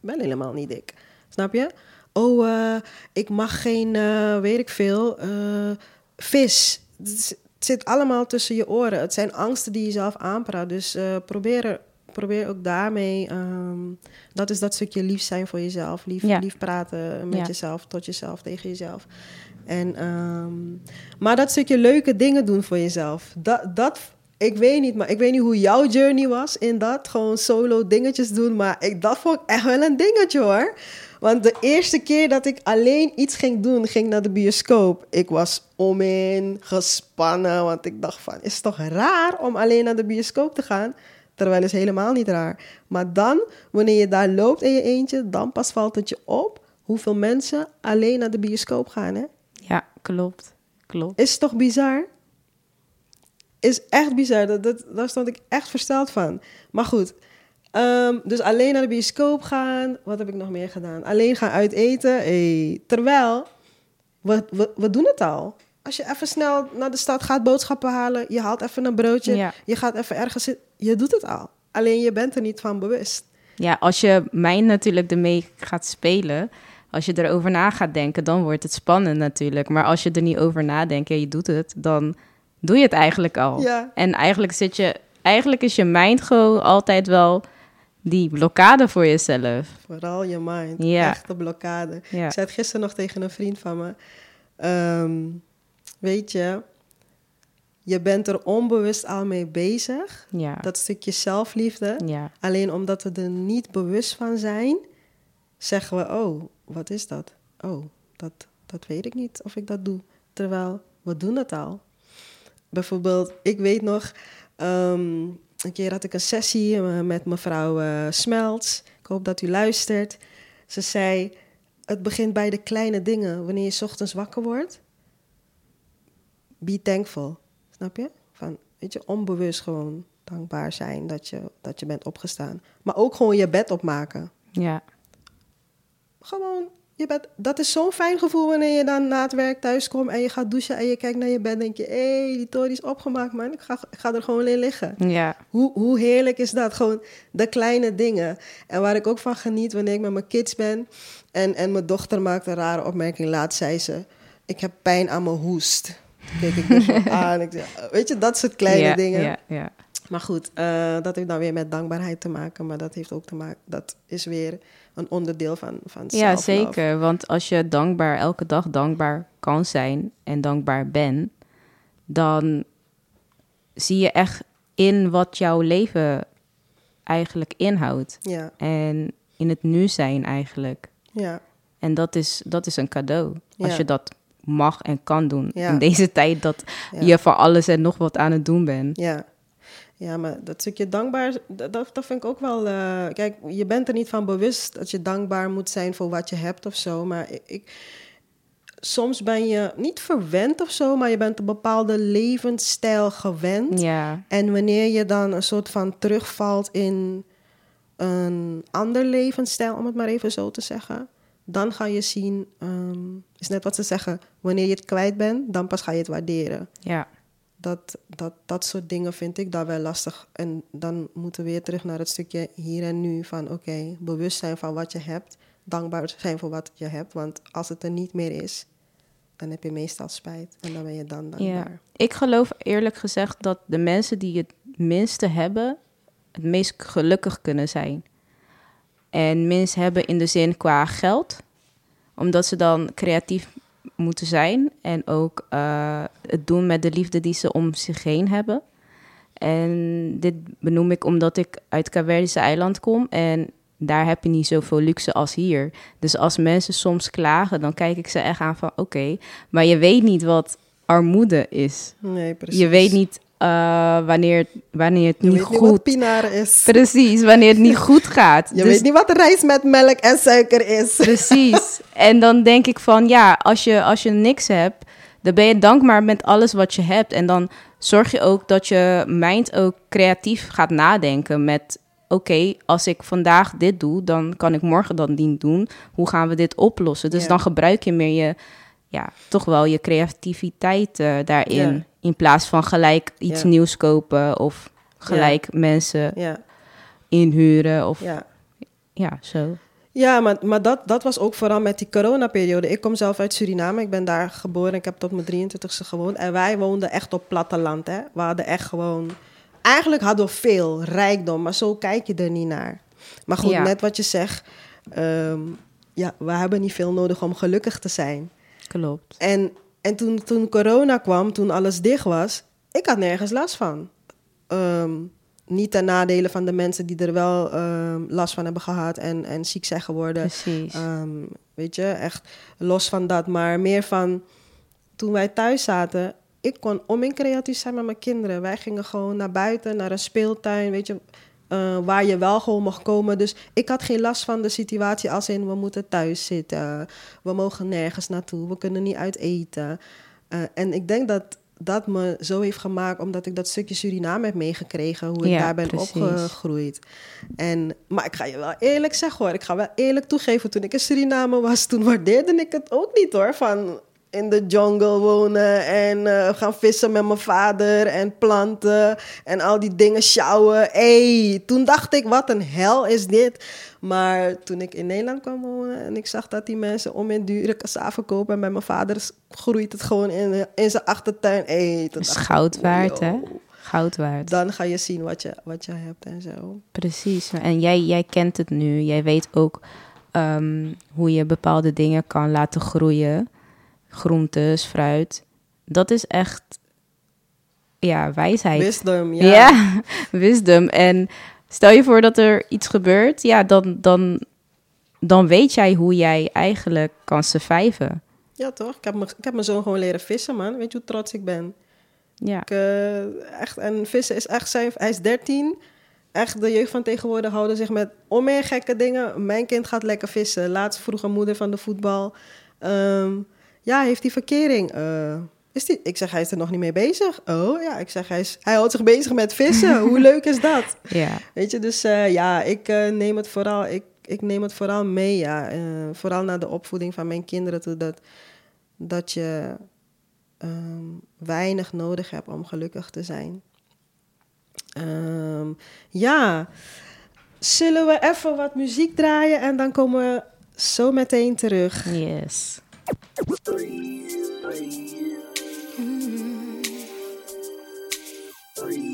Ik ben helemaal niet dik. Snap je? Oh, eh, ik mag geen, eh, weet ik veel, eh, vis. Het zit allemaal tussen je oren. Het zijn angsten die je zelf aanpraat. Dus probeer, er- probeer ook daarmee... ehm, dat is dat stukje lief zijn voor jezelf. Lief,
Ja.
lief praten met
Ja.
jezelf, tot jezelf, tegen jezelf. En, ehm, maar dat stukje leuke dingen doen voor jezelf. Dat, dat, ik weet niet, maar ik weet niet hoe jouw journey was in dat. Gewoon solo dingetjes doen. Maar ik, dat vond ik echt wel een dingetje hoor. Want de eerste keer dat ik alleen iets ging doen, ging naar de bioscoop. Ik was om in, gespannen. Want ik dacht van, is het toch raar om alleen naar de bioscoop te gaan? Terwijl is helemaal niet raar. Maar dan, wanneer je daar loopt in je eentje, dan pas valt het je op hoeveel mensen alleen naar de bioscoop gaan. Hè?
Klopt. Klopt.
Is toch bizar? Is echt bizar. Dat, dat, daar stond ik echt versteld van. Maar goed. ehm, dus alleen naar de bioscoop gaan. Wat heb ik nog meer gedaan? Alleen gaan uiteten. Hey. Terwijl, we, we, we doen het al. Als je even snel naar de stad gaat boodschappen halen. Je haalt even een broodje.
Ja.
Je gaat even ergens zitten. Je doet het al. Alleen je bent er niet van bewust.
Ja, als je mij natuurlijk ermee gaat spelen, als je erover na gaat denken, dan wordt het spannend natuurlijk. Maar als je er niet over nadenkt en je doet het, dan doe je het eigenlijk al.
Ja.
En eigenlijk zit je, eigenlijk is je mind gewoon altijd wel die blokkade voor jezelf.
Vooral je mind.
Ja.
Echte blokkade.
Ja.
Ik zei het gisteren nog tegen een vriend van me. Ehm, weet je, je bent er onbewust al mee bezig.
Ja.
Dat stukje zelfliefde.
Ja.
Alleen omdat we er niet bewust van zijn, zeggen we: Oh, wat is dat? Oh, dat, dat weet ik niet of ik dat doe. Terwijl we doen het al. Bijvoorbeeld, ik weet nog, ehm, een keer had ik een sessie eh, met mevrouw eh, Smelts. Ik hoop dat u luistert. Ze zei: Het begint bij de kleine dingen. Wanneer je ochtends wakker wordt, be thankful. Snap je? Van, weet je, onbewust gewoon dankbaar zijn dat je, dat je bent opgestaan. Maar ook gewoon je bed opmaken.
Ja.
Gewoon, je bed, dat is zo'n fijn gevoel wanneer je dan na het werk thuis komt en je gaat douchen en je kijkt naar je bed en denk je, hé, hey, die tory is opgemaakt, man. Ik ga, ik ga er gewoon in liggen.
Ja.
Hoe, hoe heerlijk is dat? Gewoon de kleine dingen. En waar ik ook van geniet wanneer ik met mijn kids ben. En, en mijn dochter maakt een rare opmerking. Laat zei ze, ik heb pijn aan mijn hoest. Kijk ik dus aan. Ik zeg, weet je, dat soort kleine
ja,
dingen.
Ja, ja.
Maar goed, eh, dat heeft dan weer met dankbaarheid te maken. Maar dat heeft ook te maken, dat is weer een onderdeel van, van
Ja, zeker. Want als je dankbaar, elke dag dankbaar kan zijn en dankbaar bent, dan zie je echt in wat jouw leven eigenlijk inhoudt.
Ja,
En in het nu zijn eigenlijk.
ja,
En dat is, dat is een cadeau. Als je dat mag en kan doen.
Ja.
In deze tijd dat je voor alles en nog wat aan het doen bent.
ja. Ja, maar dat stukje dankbaar, dat, dat vind ik ook wel... eh, kijk, je bent er niet van bewust dat je dankbaar moet zijn voor wat je hebt of zo. Maar ik, ik, soms ben je niet verwend of zo, maar je bent een bepaalde levensstijl gewend.
Ja,
En wanneer je dan een soort van terugvalt in een ander levensstijl, om het maar even zo te zeggen, dan ga je zien, ehm, is net wat ze zeggen, wanneer je het kwijt bent, dan pas ga je het waarderen.
ja,
Dat, dat, dat soort dingen vind ik wel lastig. En dan moeten we weer terug naar het stukje hier en nu van oké, bewust zijn van wat je hebt, dankbaar zijn voor wat je hebt. Want als het er niet meer is, dan heb je meestal spijt en dan ben je dan dankbaar.
ja. Ik geloof eerlijk gezegd dat de mensen die het minste hebben, het meest gelukkig kunnen zijn. En minst hebben in de zin qua geld, omdat ze dan creatief moeten zijn en ook eh, het doen met de liefde die ze om zich heen hebben. En dit benoem ik omdat ik uit Caverdische eiland kom en daar heb je niet zoveel luxe als hier. Dus als mensen soms klagen, dan kijk ik ze echt aan van oké, maar je weet niet wat armoede is.
Nee, precies.
Je weet niet eh, wanneer, wanneer het
Je
niet
niet wat
goed...
pinare is.
Precies, wanneer het niet goed gaat.
Je
Dus-
weet niet wat rijst met melk en suiker is.
Precies. En dan denk ik van ja, als je, als je niks hebt, dan ben je dankbaar met alles wat je hebt. En dan zorg je ook dat je mind ook creatief gaat nadenken met oké, als ik vandaag dit doe, dan kan ik morgen dat niet doen. Hoe gaan we dit oplossen? Dus
Ja.
dan gebruik je meer je, ja, toch wel je creativiteit eh, daarin.
Ja.
In plaats van gelijk iets
Ja.
nieuws kopen of gelijk mensen inhuren of ja, zo.
Ja, maar, maar dat, dat was ook vooral met die coronaperiode. Ik kom zelf uit Suriname. Ik ben daar geboren. Ik heb tot mijn 23ste gewoond. En wij woonden echt op platteland. Hè? We hadden echt gewoon... Eigenlijk hadden we veel rijkdom, maar zo kijk je er niet naar. Maar goed,
Ja.
net wat je zegt. ehm, ja, we hebben niet veel nodig om gelukkig te zijn.
Klopt.
En, en toen, toen corona kwam, toen alles dicht was, ik had nergens last van. ehm, niet ten nadele van de mensen die er wel ehm, last van hebben gehad en, en ziek zijn geworden.
Precies.
Ehm, weet je, echt los van dat. Maar meer van toen wij thuis zaten. Ik kon om in creatief zijn met mijn kinderen. Wij gingen gewoon naar buiten, naar een speeltuin, weet je, eh, waar je wel gewoon mocht komen. Dus ik had geen last van de situatie als in we moeten thuis zitten. We mogen nergens naartoe, we kunnen niet uit eten. Eh, en ik denk dat dat me zo heeft gemaakt, omdat ik dat stukje Suriname heb meegekregen, hoe ik
Ja,
daar ben
precies.
opgegroeid. En, maar ik ga je wel eerlijk zeggen hoor, ik ga wel eerlijk toegeven, toen ik in Suriname was, toen waardeerde ik het ook niet hoor, van in de jungle wonen en eh, gaan vissen met mijn vader en planten en al die dingen sjouwen. Hey, toen dacht ik, wat een hel is dit. Maar toen ik in Nederland kwam wonen en ik zag dat die mensen om in dure cassave kopen en bij mijn vader groeit het gewoon in, in zijn achtertuin. Hey,
Dat is goud waard, hè? Goud waard.
Dan ga je zien wat je, wat je hebt en zo.
Precies. En jij, jij kent het nu. Jij weet ook ehm, hoe je bepaalde dingen kan laten groeien. Groentes, fruit. Dat is echt, ja, wijsheid.
Wisdom, ja.
Ja, wisdom. En stel je voor dat er iets gebeurt, ja, dan, dan, dan weet jij hoe jij eigenlijk kan surviven.
Ja, toch? Ik heb, me, ik heb mijn zoon gewoon leren vissen, man. Weet je hoe trots ik ben?
Ja,
Ik, eh, echt, en vissen is echt zijn... Hij is 13. Echt, de jeugd van tegenwoordig houden zich met onmeer gekke dingen. Mijn kind gaat lekker vissen. Laatst vroeg een moeder van de voetbal... ehm, ja, heeft hij verkering? Eh, is die, ik zeg, hij is er nog niet mee bezig. Oh ja, ik zeg, hij, is, hij houdt zich bezig met vissen. Hoe leuk is dat?
ja.
Weet je, dus eh, ja, ik eh, neem het vooral, ik, ik neem het vooral mee, ja. Vooral naar de opvoeding van mijn kinderen toe, dat, dat je ehm, weinig nodig hebt om gelukkig te zijn. Ehm, ja, zullen we even wat muziek draaien en dan komen we zo meteen terug.
Yes.
I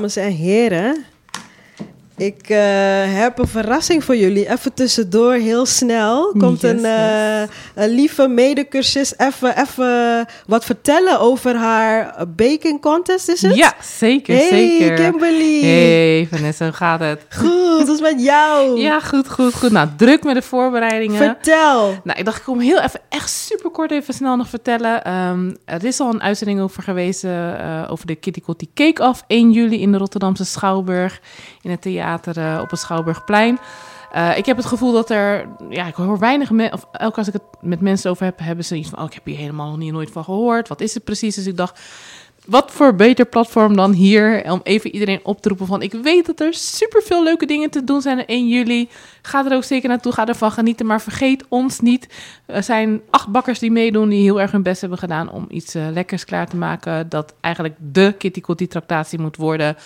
Dames en heren, ik eh, heb een verrassing voor jullie. Even tussendoor, heel snel, komt
Yes,
een, een lieve medecursist even, even wat vertellen over haar baking contest, is het?
Ja, zeker,
Hey,
zeker.
Kimberly.
Hey Vanessa, hoe gaat het?
Goed, hoe is met jou?
Ja, goed, goed, goed. Nou, druk met de voorbereidingen.
Vertel.
Nou, ik dacht, ik kom heel even, echt super kort even snel nog vertellen. Ehm, er is al een uitzending over geweest eh, over de Kitty Kotti Cake Off 1 juli in de Rotterdamse Schouwburg. In het theater eh, op het Schouwburgplein. Eh, ik heb het gevoel dat er, ja, ik hoor weinig mensen, of elke als ik het met mensen over heb, hebben ze iets van, oh, ik heb hier helemaal niet nooit van gehoord. Wat is het precies? Dus ik dacht, wat voor beter platform dan hier om even iedereen op te roepen van, ik weet dat er superveel leuke dingen te doen zijn in 1 juli. Ga er ook zeker naartoe, ga ervan genieten, maar vergeet ons niet. Er zijn acht bakkers die meedoen, die heel erg hun best hebben gedaan om iets eh, lekkers klaar te maken. Dat eigenlijk de Kitty Kotti tractatie moet worden.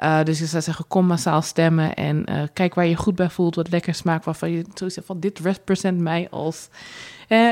Uh, dus ik zou zeggen, kom massaal stemmen en uh, kijk waar je goed bij voelt, wat lekker smaakt, waarvan je zo zegt van dit represent mij als, eh,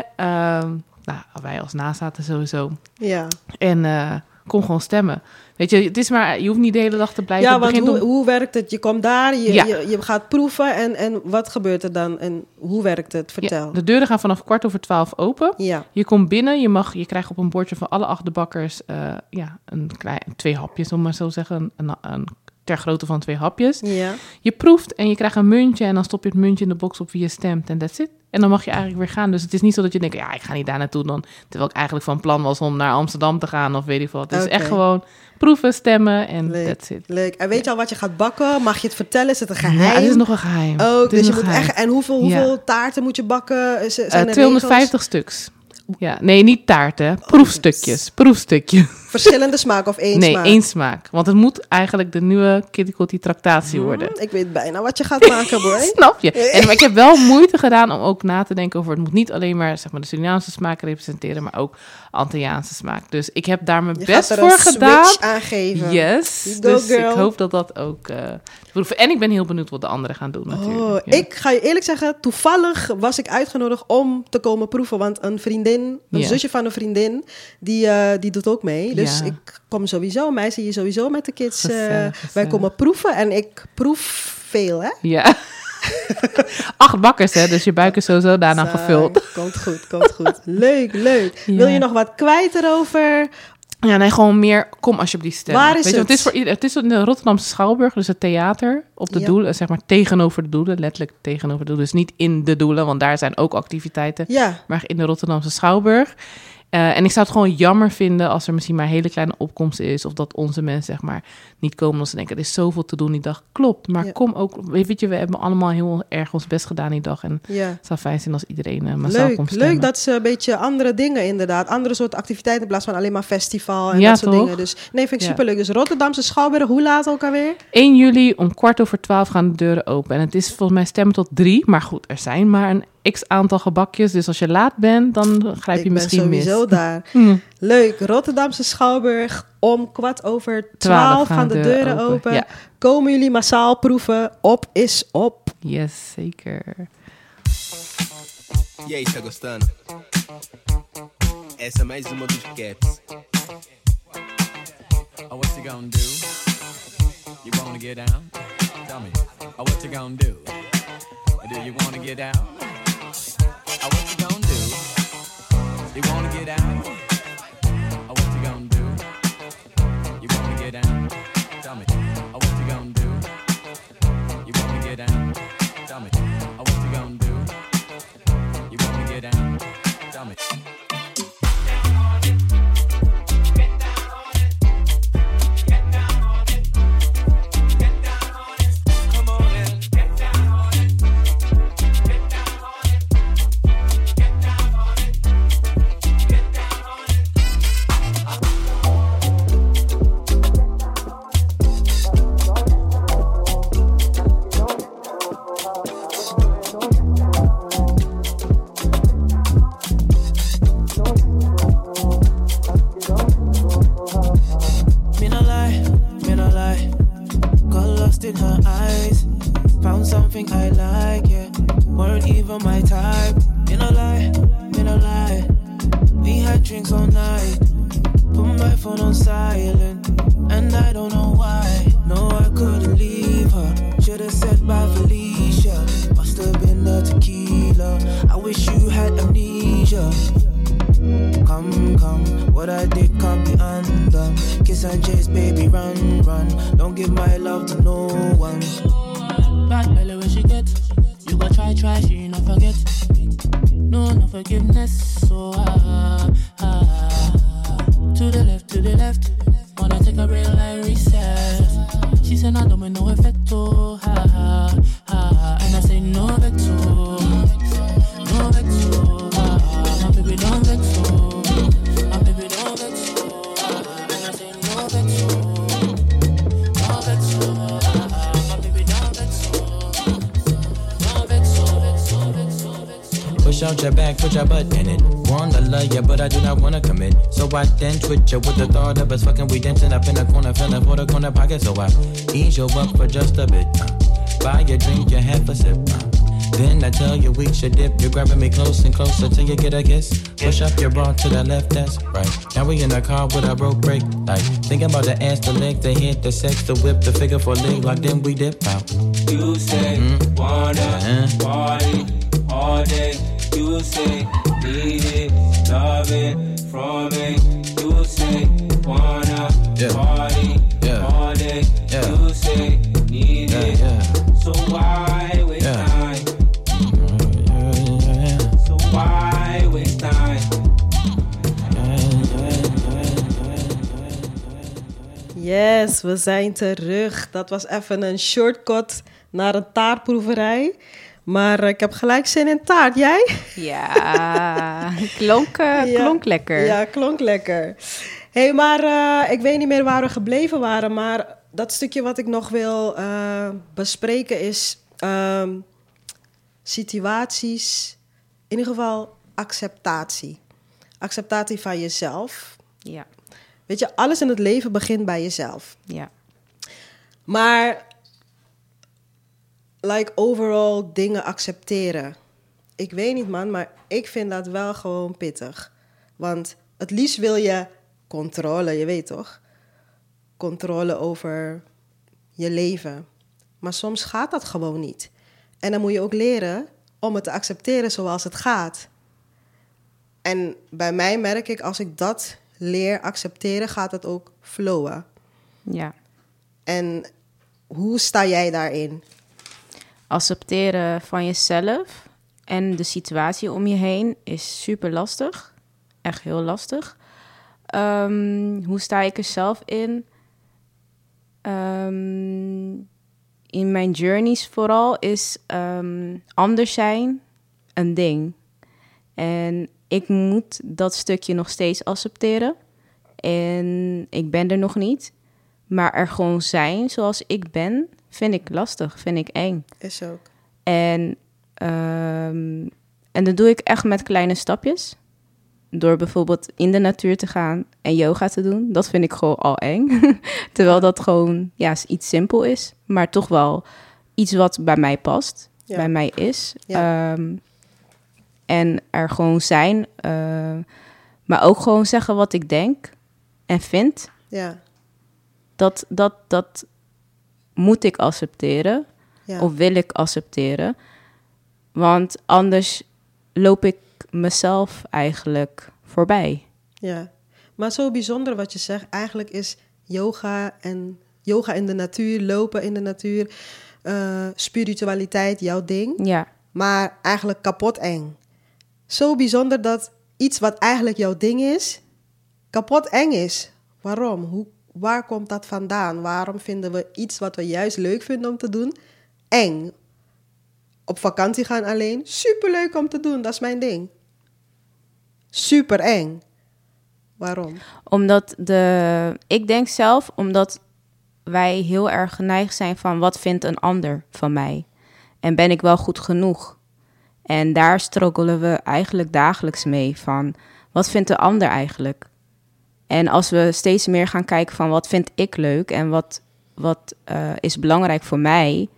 nou, wij als nazaten sowieso.
Ja,
En uh, kom gewoon stemmen. Weet je, het is maar, je hoeft niet de hele dag te blijven.
ja want hoe,
om-
hoe werkt het? Je komt daar, je,
Ja.
je, je gaat proeven en, en wat gebeurt er dan? En hoe werkt het? Vertel.
Ja, de deuren gaan vanaf kwart over twaalf open.
Ja,
Je komt binnen, je, mag, je krijgt op een bordje van alle acht de bakkers eh, ja, een klein, twee hapjes, om maar zo te zeggen. Een, een, ter grootte van twee hapjes.
ja.
Je proeft en je krijgt een muntje en dan stop je het muntje in de box op wie je stemt en that's it. En dan mag je eigenlijk weer gaan. Dus het is niet zo dat je denkt, ja, ik ga niet daar naartoe dan. Terwijl ik eigenlijk van plan was om naar Amsterdam te gaan of weet ik wat. Het is echt gewoon proeven, stemmen en
Leuk.
that's it.
Leuk. En weet je al wat je gaat bakken? Mag je het vertellen? Is het een geheim?
Ja, het is nog een geheim.
Ook,
is
dus je moet
geheim.
echt... En hoeveel,
Ja.
hoeveel taarten moet je bakken? Zijn
Eh,
er
250 stuks. Ja, nee, niet taarten. Proefstukjes. Proefstukje.
Verschillende smaken of één
nee,
smaak?
één smaak. Want het moet eigenlijk de nieuwe Kitty Kotti tractatie worden.
Hm, Ik weet bijna wat je gaat maken, boy.
Snap je? En, maar ik heb wel moeite gedaan om ook na te denken over... het moet niet alleen maar, zeg maar de Surinaamse smaak representeren... maar ook Antilliaanse smaak. Dus ik heb daar mijn
Je
best
een
voor gedaan.
switch aan geven.
Yes.
Go,
dus
girl.
ik hoop dat dat ook... proeven. En ik ben heel benieuwd wat de anderen gaan doen natuurlijk.
Oh,
Ja.
ik ga je eerlijk zeggen, toevallig was ik uitgenodigd om te komen proeven. Want een vriendin, een zusje van een vriendin, die, eh, die doet ook mee. Dus
Ja.
ik kom sowieso, mij zie je sowieso met de kids. eh,
Gezellig,
wij komen proeven en ik proef veel, hè?
Ja. Acht bakkers, hè? Dus je buik is sowieso daarna
Zo,
gevuld.
Komt goed, komt goed. leuk, leuk.
Ja.
Wil je nog wat kwijt erover?
Ja, nee, gewoon meer, kom alsjeblieft stemmen.
Waar is
Weet je,
het?
het is voor ieder, het is in de Rotterdamse Schouwburg, dus het theater op de
Ja.
doelen, zeg maar tegenover de doelen, letterlijk tegenover de doelen. Dus niet in de doelen, want daar zijn ook activiteiten,
Ja,
maar in de Rotterdamse Schouwburg. Eh, en ik zou het gewoon jammer vinden als er misschien maar een hele kleine opkomst is, of dat onze mensen zeg maar niet komen omdat ze denken, er is zoveel te doen die dag. Klopt, maar
Ja.
kom ook, weet je, we hebben allemaal heel erg ons best gedaan die dag en
ja.
het zou fijn zijn als iedereen uh, massaal
Leuk,
komt stemmen.
leuk dat ze een beetje andere dingen inderdaad. Andere soort activiteiten in plaats van alleen maar festival en
Ja,
dat soort
toch?
dingen. Dus nee, vind ik superleuk. Dus Rotterdamse Schouwburg, hoe laat ook alweer?
1 juli om kwart over twaalf gaan de deuren open. En het is volgens mij stemmen tot drie. Maar goed, er zijn maar een x aantal gebakjes. Dus als je laat bent, dan grijp je
ik ben
misschien mis.
sowieso daar.
Hm.
Leuk, Rotterdamse Schouwburg. Om kwart over twaalf gaan de deuren open.
Ja.
Komen jullie massaal proeven? Op is op.
Yes, zeker.
E aí, tá gostando? Essa é mais uma dos caps.
Oh, what you gonna do? You wanna get down? Tell me. Oh, what you gonna do? Do you wanna get down? Down? Pocket. So I ease you up for just a bit. Uh, buy a drink, you have a sip. Uh, then I tell you we should dip. You're grabbing me close and closer till you get a kiss. Push up your bra to the left, that's right. Now we in the car with a broke brake light. Thinking about the ass, the leg, the hit, the sex, the whip, the figure for leg. Like then we dip out.
You say wanna
Uh-huh.
party all day. You say need it, love it from me.
Yes, we zijn terug. Dat was even een shortcut naar een taartproeverij. Maar ik heb gelijk zin in taart. Jij?
Ja, klonk, eh,
Ja.
klonk lekker.
Ja, klonk lekker. Hé, hey, maar eh, ik weet niet meer waar we gebleven waren. Maar dat stukje wat ik nog wil eh, bespreken is ehm, situaties. In ieder geval acceptatie. Acceptatie van jezelf.
Ja,
Weet je, alles in het leven begint bij jezelf.
ja.
Maar, like overall dingen accepteren. Ik weet niet, man, maar ik vind dat wel gewoon pittig. Want het liefst wil je controle, je weet toch? Controle over je leven. Maar soms gaat dat gewoon niet. En dan moet je ook leren om het te accepteren zoals het gaat. En bij mij merk ik, als ik dat leer accepteren, gaat het ook flowen.
ja.
En hoe sta jij daarin?
Accepteren van jezelf en de situatie om je heen is super lastig. Echt heel lastig. Ehm, hoe sta ik er zelf in? Ehm, in mijn journeys vooral is ehm, anders zijn een ding. En ik moet dat stukje nog steeds accepteren. En ik ben er nog niet. Maar er gewoon zijn zoals ik ben, vind ik lastig, vind ik eng.
Is ook.
En, ehm, en dat doe ik echt met kleine stapjes. Door bijvoorbeeld in de natuur te gaan en yoga te doen. Dat vind ik gewoon al eng. Terwijl dat gewoon ja, iets simpel is. Maar toch wel iets wat bij mij past.
Ja.
Bij mij is.
Ja.
Ehm, en er gewoon zijn. eh, maar ook gewoon zeggen wat ik denk en vind.
Ja,
Dat, dat, dat moet ik accepteren.
ja.
Of wil ik accepteren. Want anders loop ik mezelf eigenlijk voorbij.
ja. Maar zo bijzonder wat je zegt. Eigenlijk is yoga en yoga in de natuur, lopen in de natuur, eh, spiritualiteit jouw ding.
Ja,
Maar eigenlijk kapot eng. Zo bijzonder dat iets wat eigenlijk jouw ding is, kapot eng is. Waarom? Hoe, waar komt dat vandaan? Waarom vinden we iets wat we juist leuk vinden om te doen, eng? Op vakantie gaan alleen, superleuk om te doen, dat is mijn ding. Super eng. Waarom?
omdat de. Ik denk zelf, omdat wij heel erg geneigd zijn van wat vindt een ander van mij. En ben ik wel goed genoeg? En daar struggelen we eigenlijk dagelijks mee van wat vindt de ander eigenlijk? En als we steeds meer gaan kijken van wat vind ik leuk en wat, wat eh, is belangrijk voor mij,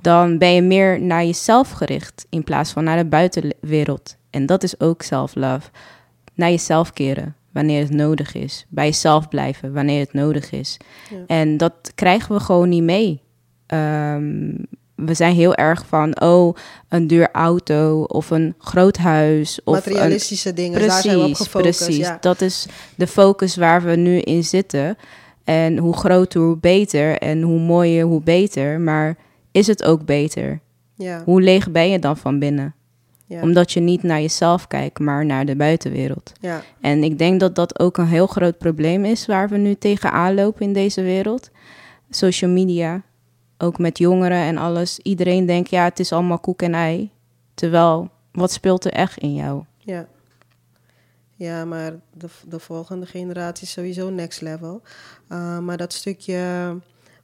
dan ben je meer naar jezelf gericht in plaats van naar de buitenwereld. En dat is ook self-love. Naar jezelf keren wanneer het nodig is. Bij jezelf blijven wanneer het nodig is.
Ja.
En dat krijgen we gewoon niet mee. Ehm, we zijn heel erg van, oh, een duur auto of een groot huis. Of een,
Materialistische dingen, daar zijn we op gefocust.
Precies,
Ja.
dat is de focus waar we nu in zitten. En hoe groter, hoe beter. En hoe mooier, hoe beter. Maar is het ook beter?
Ja.
Hoe leeg ben je dan van binnen?
Ja.
Omdat je niet naar jezelf kijkt, maar naar de buitenwereld.
Ja.
En ik denk dat dat ook een heel groot probleem is waar we nu tegenaan lopen in deze wereld. Social media, ook met jongeren en alles. Iedereen denkt, ja, het is allemaal koek en ei. Terwijl, wat speelt er echt in jou?
Ja. Ja, maar de, de volgende generatie is sowieso next level. Uh, maar dat stukje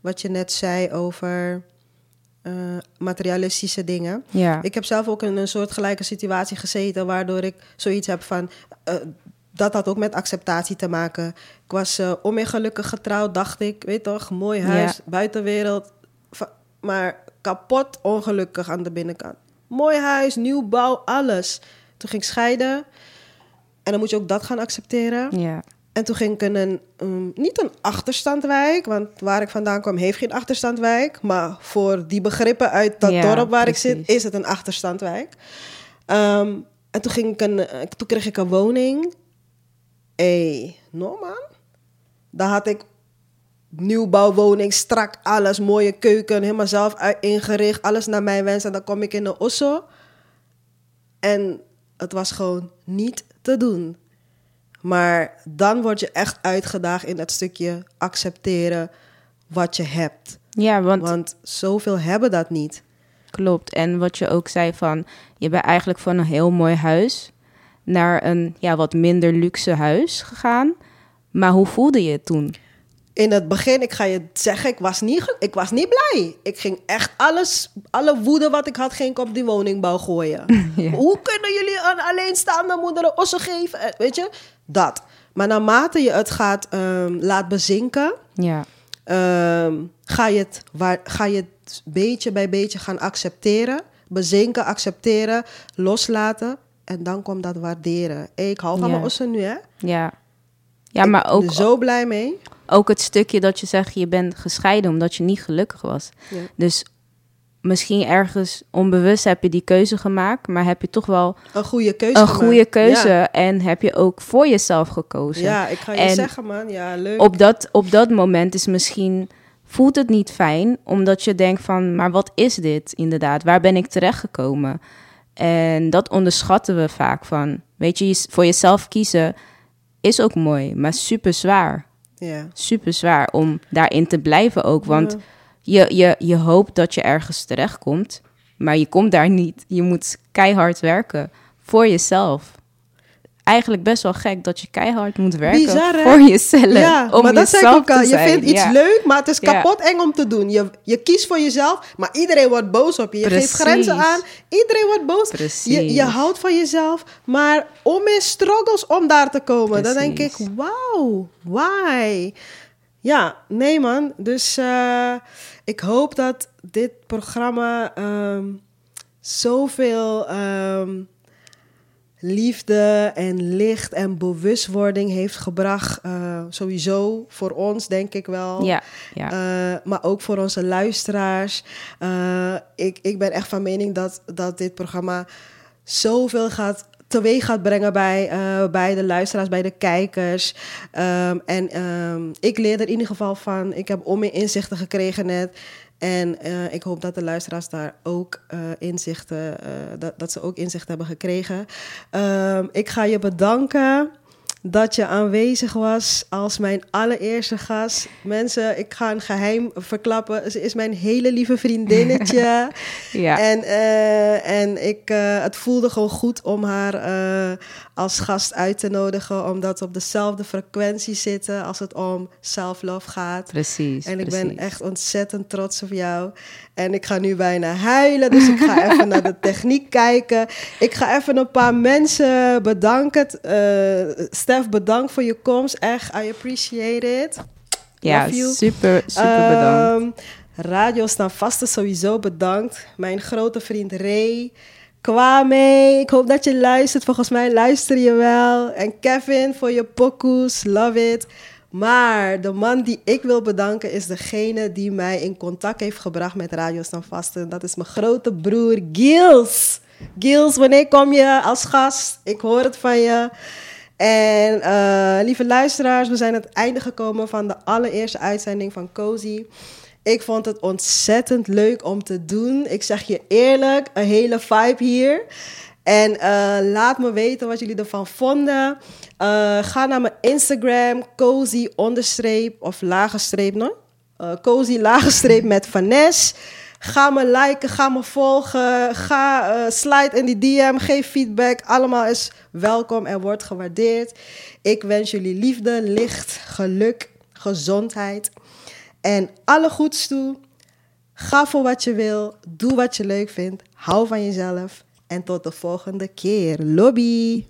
wat je net zei over eh, materialistische dingen.
Ja.
Ik heb zelf ook in een soortgelijke situatie gezeten, waardoor ik zoiets heb van. eh, dat had ook met acceptatie te maken. Ik was uh, ongelukkig getrouwd, dacht ik. Weet toch, mooi huis,
Ja.
buitenwereld. Maar kapot ongelukkig aan de binnenkant. Mooi huis, nieuwbouw, alles. Toen ging ik scheiden. En dan moet je ook dat gaan accepteren.
Ja.
En toen ging ik in een, um, niet een achterstandwijk, want waar ik vandaan kwam heeft geen achterstandwijk. Maar voor die begrippen uit dat
Ja,
dorp waar ik zit, is het een achterstandwijk. Ehm, en toen, ging ik een, eh, toen kreeg ik een woning. Hé, hey, no man. Daar had ik nieuwbouwwoning, strak alles, mooie keuken, helemaal zelf ingericht, alles naar mijn wens. En dan kom ik in de Osso. En het was gewoon niet te doen. Maar dan word je echt uitgedaagd in dat stukje accepteren wat je hebt.
Ja, want,
Want zoveel hebben dat niet.
klopt. En wat je ook zei van, je bent eigenlijk van een heel mooi huis naar een ja, wat minder luxe huis gegaan. Maar hoe voelde je het toen?
In het begin, ik ga je zeggen, ik was niet, ik was niet blij. Ik ging echt alles, alle woede wat ik had, ging ik op die woningbouw gooien.
Ja.
Hoe kunnen jullie een alleenstaande moeder een ossen geven? Eh, Weet je, dat. Maar naarmate je het gaat ehm, laat bezinken,
Ja,
Ehm, ga, je het, waar, ga je het beetje bij beetje gaan accepteren. Bezinken, accepteren, loslaten. En dan komt dat waarderen. Hey, ik hou van
Ja.
mijn ossen nu, hè?
ja. Ja,
Ik
maar
ben
ook,
er zo blij mee.
Ook het stukje dat je zegt, je bent gescheiden omdat je niet gelukkig was.
Ja.
Dus misschien ergens onbewust heb je die keuze gemaakt, maar heb je toch wel
Een goede keuze
een
gemaakt.
goede keuze
Ja,
en heb je ook voor jezelf gekozen.
ja ik ga je
En
zeggen, man. Ja, leuk.
op dat, op dat moment is misschien voelt het niet fijn, omdat je denkt van, maar wat is dit inderdaad? Waar ben ik terechtgekomen? En dat onderschatten we vaak van. Weet je- voor jezelf kiezen is ook mooi, maar super zwaar.
Ja.
Super zwaar om daarin te blijven ook. Want
Ja.
je, je, je hoopt dat je ergens terechtkomt, maar je komt daar niet. Je moet keihard werken voor jezelf. Eigenlijk best wel gek dat je keihard moet werken
Bizar,
voor jezelf.
Ja,
om
maar dat zeg ik ook al. Je
zijn.
vindt iets
Ja.
leuk, maar het is
Ja.
kapot eng om te doen. Je, je kiest voor jezelf, maar iedereen wordt boos op je. Je
Precies.
geeft grenzen aan, iedereen wordt boos.
Precies.
Je, je houdt van jezelf, maar om in struggles om daar te komen. Dan denk ik,
Precies.
wauw, why? Ja, nee man. Dus eh, ik hoop dat dit programma ehm, zoveel ehm, liefde en licht en bewustwording heeft gebracht. eh, sowieso voor ons, denk ik wel.
Ja, ja.
Eh, maar ook voor onze luisteraars. Eh, ik, ik ben echt van mening dat, dat dit programma zoveel gaat teweeg gaat brengen bij, bij de luisteraars, bij de kijkers. Ehm, en ehm, ik leer er in ieder geval van. Ik heb om inzichten gekregen net. En eh, ik hoop dat de luisteraars daar ook eh, inzichten, eh, dat, dat ze ook inzicht hebben gekregen. Ehm, ik ga je bedanken dat je aanwezig was als mijn allereerste gast. Mensen, ik ga een geheim verklappen. Ze is mijn hele lieve vriendinnetje.
Ja.
En, eh, en ik, eh, het voelde gewoon goed om haar eh, als gast uit te nodigen, omdat we op dezelfde frequentie zitten als het om self-love gaat.
Precies.
En ik
precies.
ben echt ontzettend trots op jou. En ik ga nu bijna huilen, dus ik ga even naar de techniek kijken. Ik ga even een paar mensen bedanken. Eh Stef, bedankt voor je komst. Echt, I appreciate it.
Ja, super, super bedankt.
Ehm, Radio Staan Vaste sowieso bedankt. Mijn grote vriend Ray. Kwame, ik hoop dat je luistert. Volgens mij luister je wel. En Kevin voor je pokoes, love it. Maar de man die ik wil bedanken is degene die mij in contact heeft gebracht met Radio Staan Vaste. Dat is mijn grote broer Gils. Gils, wanneer kom je als gast? Ik hoor het van je. En eh, lieve luisteraars, we zijn aan het einde gekomen van de allereerste uitzending van Cozy. Ik vond het ontzettend leuk om te doen. Ik zeg je eerlijk, een hele vibe hier. En eh, laat me weten wat jullie ervan vonden. Eh, ga naar mijn Instagram, cozy onderstreep of lage streep, no? Eh, cozy lage streep met Vanes. Ga me liken, ga me volgen, ga slide in die DM, geef feedback. Allemaal is welkom en wordt gewaardeerd. Ik wens jullie liefde, licht, geluk, gezondheid en alle goeds toe. Ga voor wat je wil, doe wat je leuk vindt, hou van jezelf en tot de volgende keer. Lobby!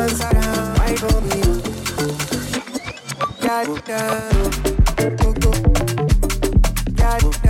I don't Ya, ya, Yeah.